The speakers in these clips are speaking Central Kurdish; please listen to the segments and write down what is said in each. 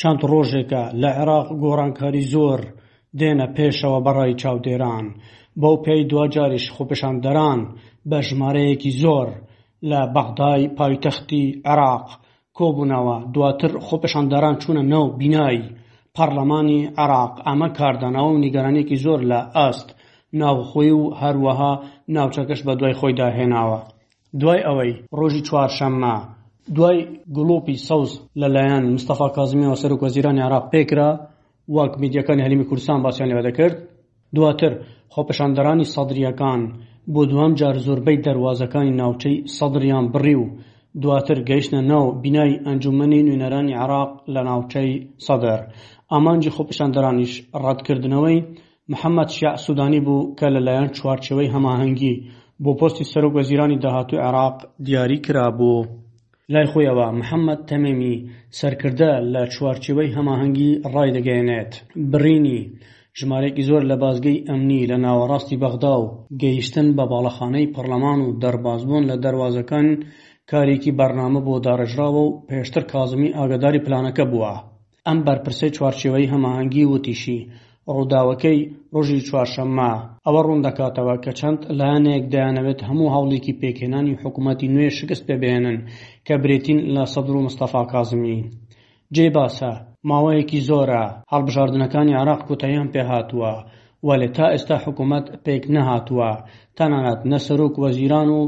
چەند ڕۆژێکە لە عێراق گۆڕانکاری زۆر دێنە پێشەوە بە ڕای چاودێران، بەو پێی دواجاریش خۆپێشاندەران بە ژمارەیەکی زۆر لە بەغدای پایتەختی عێراق کۆبوونەوە دواتر خۆپێشاندەران چوونە ناو بینایی پەرلەمانی عێراق ئەمە کاردانەوە و نیگەرانێکی زۆر لە ئاست ناوخۆی و هەروەها ناوچەکەش بە دوای خۆیدا هێناوە دوای ئەوەی ڕۆژی چوارشەممە دوای گڵۆپی سەوز لەلایەن مستەفا کازمیەوە سەرۆک وەزیرانی عێراق پێکرا وەک میدیاکانی هەرێمی کوردستان باسیان لەوە دەکرد، دواتر خۆپێشاندەرانی سەدرییەکان بۆ دووەم جار زۆربەی دەروازەکانی ناوچەی سەدریان بڕی و دواتر گەیشتنە ناو بینای ئەنجوومەنی نوێنەرانی عێراق لە ناوچەی سەدر. ئامانجی خۆپێشاندەرانیش ڕەتکردنەوەی محەممەد شیاع سوودانی بوو کە لەلایەن چوارچێوەی هەماهەنگی بۆ پۆستی سەرۆکوەزیرانی داهاتووی عێراق دیاری کرابوو. لای خۆیەوە محەممەد تەمێمی، سەرکردە لە چوارچێوەی هەماهەنگی ڕایدەگەیەنێت، بڕینی ژمارەیەکی زۆر لە بازگەی ئەمنی لە ناوەڕاستی بەغدا و گەیشتن بە باڵەخانەی پەڕڵەمان و دەربازبوون لە دەروازەکان کارێکی بەرنامە بۆ داڕێژراوە و پێشتر کازمی ئاگاداری پلانەکە بووە. ئەم بەرپرسەی چوارچێوەی هەماهەنگی وتیشی، ڕووداوەکەی ڕۆژی چوارشەممە، ئەوە ڕووندەکاتەوە کە چەند لایەنێک دەیانەوێت هەموو هەوڵێکی پێکهێنانی حکومەتی نوێ شکست پێ بهێنن کە برێتین لە سەدرو مستەفا کازمی. جێی باسە، ماوەیەکی زۆرە هەڵبژاردنەکانی عێراق کۆتاییان پێ هاتووە، وەلێ تا ئێستا حکومەت پێک نەهاتووە، تەنانەت نە سەرۆک وەزیران و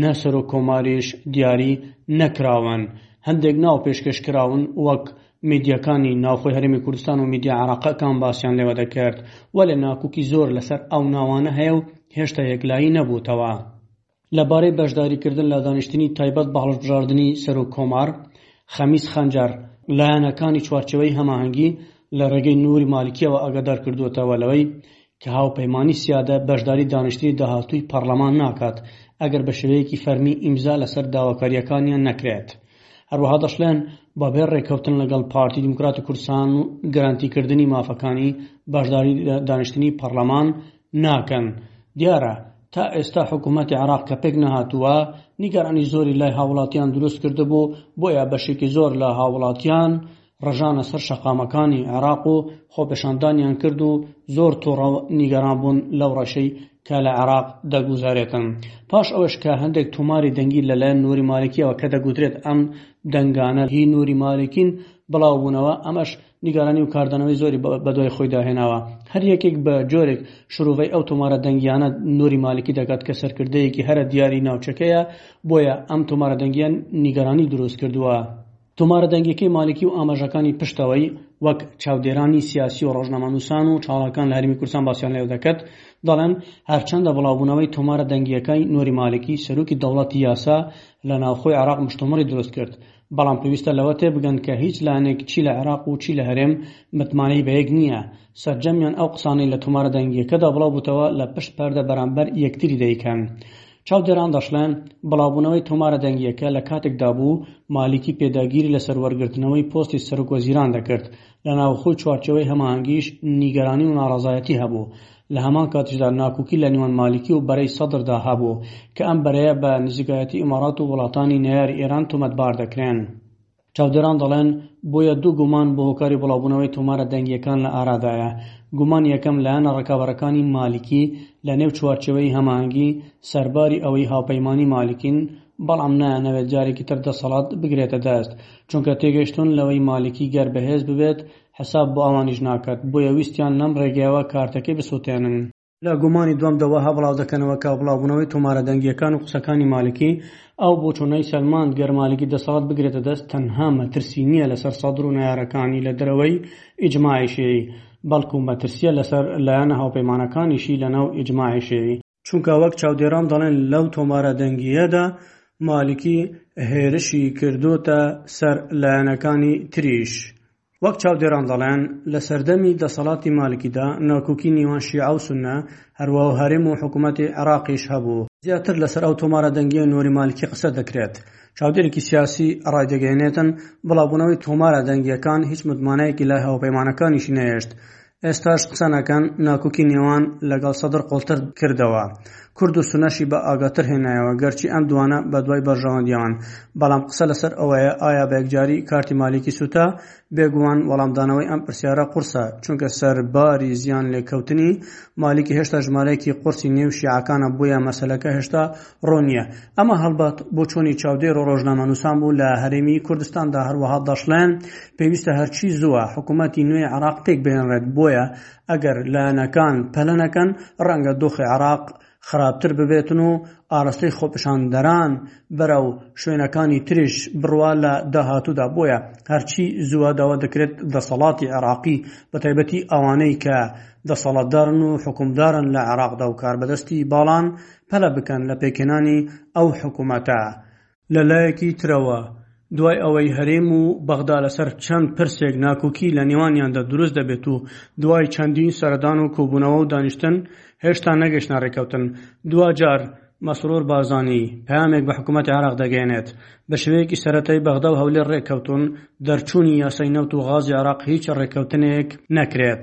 نە سەرۆک کۆماریش دیاری نەکراون، هەندێک ناو پێشکەش کراون وەک میدیاکانی ناوخۆی هەرێمی کوردستان و میدیا عەراقەکان باسیان لێوە دەکرد، وەلێ ناکوکی زۆر لەسەر ئەو ناوانە هەیە و هێشتا یەکلایی نەبووتەوە. لە بارەی بەشداری کردن لە دانیشتنی تایبەت بە هەڵبژاردنی سەرۆک کۆمار، خەمیس خەنجەر، لایەنەکانی چوارچێوەی هەماهەنگی لە رێگەی نوری مالکیەوە ئاگادار کردووەتەوە لەوەی کە هاوپەیمانی سیادە بەشداری دانیشتنی داهاتووی پەڕڵەمان ناکات ئەگەر بە شێوەیەکی فەرمی ئیمزا لەسەر داواکارییەکانیان نەکرێت. هەروەها دەشڵێن، بەبێ ڕێککەوتن لەگەڵ پارتی دیموکراتی کوردستان و گەرەنتیکردنی مافەکانی، بەشداری لە دانیشتنی پەڕڵەمان ناکەن. دیارە تا ئێستا حکوومەتی عێراق کە پێک نەهاتووە، نیگەرانی زۆری لای هاووڵاتییان دروست کردبوو، بۆیە بەشێکی زۆر لە هاووڵاتییان ڕژانە سەر شەقامەکانی عێراق و خۆپێشاندانیان کرد و زۆر توڕە و نیگەران بوون لەو ڕەشەی کە لە عێراق دەگوزارێتن پاش ئەوەش کە هەندێک تۆماری دەنگی لەلایەن نوری مالکیەوە کە دەگوترێت ئەم دەنگانە هی نوری مالکین بڵاو بوونەوە ئەمەش نیگەرانی و کاردانەوەی زۆری بەدوای خۆی داهێناوە هەر یەکێک بە جۆرێک شرۆڤەی ئەو تۆمارە دەنگیانە نوری مالکی دەکات کە سەرکردەیەکی هەرە دیاری ناوچەکەیە بۆیە ئەم تۆمارە دەنگیان نیگەرانی دروست کردووە تۆمارە دەنگیەکەی مالکی و ئاماژەکانی پشتەوەی وەک چاودێرانی سیاسی و ڕۆژنامەنووسان و چاڵاکان لە هەرێمی کوردستان باسیان لێوە دەکرد دەڵێن هەرچەندە بڵاوبوونەوەی تۆمارە دەنگیەکەی نوری مالکی سەرۆکی دەوڵەتی یاسا لە ناوخۆی عێراق مشتومڕی دروست کرد بەڵام پێویستە لەوە تێبگەن کە هیچ لایەنێک چی لە عێراق و چی لە هەرێم متمانەی بە یەک نییە سەرجەمیان ئەو قسانەی لە تۆمارە دەنگیەکەدا بڵاو بووتەوە لە پشت پەردە بەرامبەر یەکتری دەیکەن چاودێران دەشڵێن، بڵاوبوونەوەی تۆمارە دەنگییەکە لە کاتێکدا بوو، مالیکی پێداگیری لەسەر وەرگرتنەوەی پۆستی سەرۆکوەزیران دەکرد، لە ناوخۆی چوارچێوەی هەماهەنگیش نیگەرانی و ناڕەزایەتی هەبوو، لە هەمان کاتیشدا ناکۆکی لە نێوان مالیکی و بەرەی سەدردا هەبوو، کە ئەم بەرەیە بە نزیکایەتی ئیمارات و وڵاتانی نەیاری ئێران تۆمەتبار دەکرێن. چاودێران دەڵێن، بۆیە دوو گومان بۆ هۆکاری بڵاوبوونەوەی تۆمارە دەنگییەکان لە ئارادایە، گومانی یەکەم لایەنە ڕکابەرەکانی مالیکی لە نێو چوارچێوەی هەماهەنگی سەرباری ئەوەی هاوپەیمانی مالیکین، بەڵام نایانەوێت جارێکی تر دەسەڵات بگرێتە دەست، چونکە تێگەیشتوون لەوەی مالیکی گەر بەهێز ببێت حساب بۆ ئەوانیش ناکات، بۆیە ویستیان لەم ڕێگەیەوە کارتەکەی بسوتێنن. لە گۆمانی دووەم دە وەها بڵاو دەکەنەوە کە بڵاوبوونەوەی تۆمارە دەنگییەکان و قسەکانی مالکی ئەو بۆچوونەی سەلماند گەر مالکی دەسەڵات بگرێتە دەست تەنها مەترسی نییە لەسەر سەدر و نەیارەکانی لە دەرەوەی ئیجماعی شیعی بەڵکو مەترسییە لەسەر لایەنە هاوپەیمانەکانیشی لەناو ئیجماعی شیعی، چونکە وەک چاودێران دەڵێن لەو تۆمارە دەنگییەدا مالکی هێرشی کردۆتە سەر لایەنەکانی تریش وەک چاودێران دەڵێن، لە سەردەمی دەسەڵاتی مالکیدا ناکۆکی نیوان شیعە و سوننە، هەرواو هەرێم و حکوومەتی عێراقیش هەبوو. زیاتر لەسەر ئەو تۆمارە دەنگییە نووری مالکی قسە دەکرێت. چاودێرێکی سیاسی ڕایدەگەیەنێتن، بڵاوبوونەوەی تۆمارە دەنگییەکان هیچ متمانەیەکی لای هاوپەیمانەکانیشی نەهێشت، ئێستاش قسە نەکەن ناکۆکی نێوان لەگەڵ سەدر قوڵتر کردەوە کورد و سونەشی بە ئاگاتر هێنایەوە گەرچی ئەم دوانە بەدوای بەرژەوەندیەوەن بەڵام قسە لەسەر ئەوەیە ئایا بەیەکجاری کارتی مالیکی سوتا بێگومان وەڵامدانەوەی ئەم پرسیارە قورسە چونکە سەرباری زیان لێکەوتنی مالیکی هێشتا ژمارەیەکی قورسی نێو شیعەکانە بۆیە مەسەلەکە هێشتا ڕوون نییە ئەمە هەڵبەت بۆچوونی چاودێر و ڕۆژنامەنووسان بوو لە هەرێمی کوردستاندا، هەروەها دەشڵێن پێویستە هەرچی زووە حکوومەتی نوێی عێراق پێکبهێنرێت، بۆیە ئەگەر لایەنەکان پەلە نەکەن ڕەنگە دۆخی عێراق خراپتر ببێتن و ئاراستەی خۆپیشاندەران بەرەو شوێنەکانی تریش بڕوا لە داهاتوودا، بۆیە هەرچی زووە داوا دەکرێت دەسەڵاتی عێراقی بەتایبەتی ئەوانەی کە دەسەڵاتدارن و حکومدارن لە عێراقدا و کاربەدەستی باڵان پەلە بکەن لە پێکهێنانی ئەو حکومەتە. لە لایەکی ترەوە، دوای ئەوەی هەرێم و بەغدا لەسەر چەند پرسێک ناکۆکی لە نێوانیاندا دروست دەبێت و دوای چەندین سەردان و کۆبوونەوە و دانیشتن هێشتا نەگەشتنە رێککەوتن، دواجار مەسرور بارزانی پەیامێک بە حکومەتی عێراق دەگەیەنێت، بە شێوەیەکی سەرەتایی بەغدا و هەولێر رێککەوتوون دەرچوونی یاسای نەوت و غازی عێراق هیچ رێککەوتنێک نەکرێت.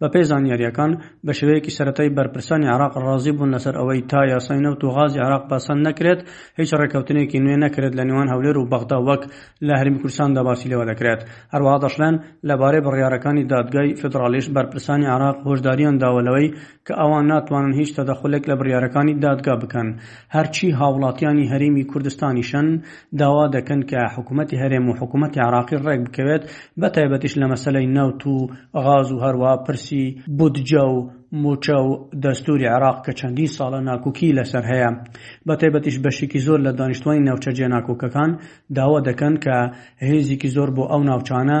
بەپێی زانیارییەکان، بە شێوەیەکی سەرەتایی بەرپرسانی عێراق ڕازی بوون لەسەر ئەوەی تا یاسای نەوت و غازی عێراق پەسەند نەکرێت، هیچ ڕێککەوتنێکی نوێ نەکرێت لە نێوان هەولێر و بەغدا وەک لە هەرێمی کوردستاندا باسی لێوە دەکرێت. هەروەها دەشڵێن، لەبارەی بڕیارەکانی دادگای فیدڕاڵیش بەرپرسانی عێراق هۆشدارییان داوە لەوەی کە ئەوان ناتوانن هیچ تەدەخولێک لە بڕیارەکانی دادگا بکەن، هەرچی هاوڵاتیانی هەرێمی کوردستانیشن داوا دەکەن کە حکوومەتی هەرێم و حکوومەتی عراقی ڕێک بکەوێت بە تایبەتیش لە مەسەلەی نەوت و غاز و هەروە پرسی بودجە و موچە و دەستوری عراق کە چەندین ساڵە ناکوکی لەسەر هەیە بە تایبەتیش بەشێکی زۆر لە دانیشتوانی ناوچە جێناکۆکەکان داوا دەکەن کە هێزیکی زۆر بۆ ئەو ناوچانە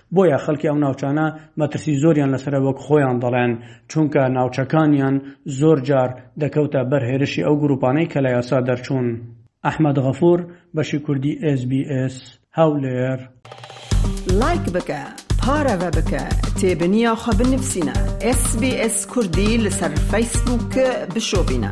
بۆیە خەڵکی ئەو ناوچانە مەترسی زۆریان لەسەرە وەک خۆیان دەڵێن چونکە ناوچەکانیان زۆر جار دەکەوتە بەر هێرشی ئەو گروپانەی کە لە یاسا دەرچوون ئەحمەد غەفور بەشی کوردی ئێس بی ئێس هەولێر. لایک بکە پارەوە بکە تێبنیا خە بنفسینە SسBS کوردی لەسەر فیسبووک بشۆبینە.